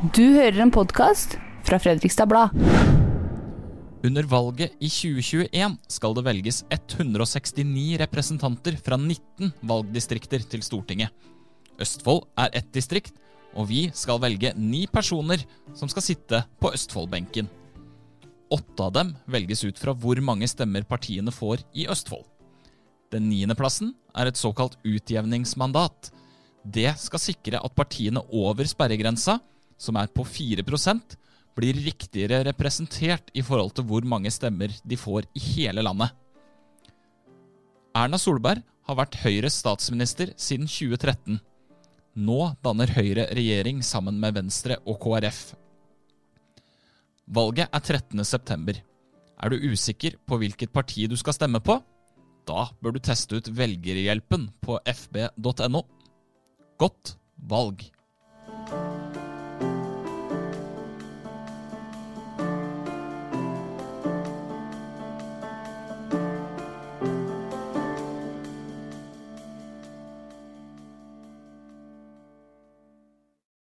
Du hører en podkast fra Fredrikstad Blad. Under valget i 2021 skal det velges 169 representanter fra 19 valgdistrikter til Stortinget. Østfold er ett distrikt, og vi skal velge ni personer som skal sitte på Østfoldbenken. Åtte av dem velges ut fra hvor mange stemmer partiene får i Østfold. Den niendeplassen er et såkalt utjevningsmandat. Det skal sikre at partiene over sperregrensa, som er på 4% blir riktigere representert i forhold til hvor mange stemmer de får i hele landet. Erna Solberg har vært Høyres statsminister siden 2013. Nå danner Høyre regjering sammen med Venstre og KrF. Valget er 13.9. Er du usikker på hvilket parti du skal stemme på? Da bør du teste ut Velgerhjelpen på fb.no. Godt valg!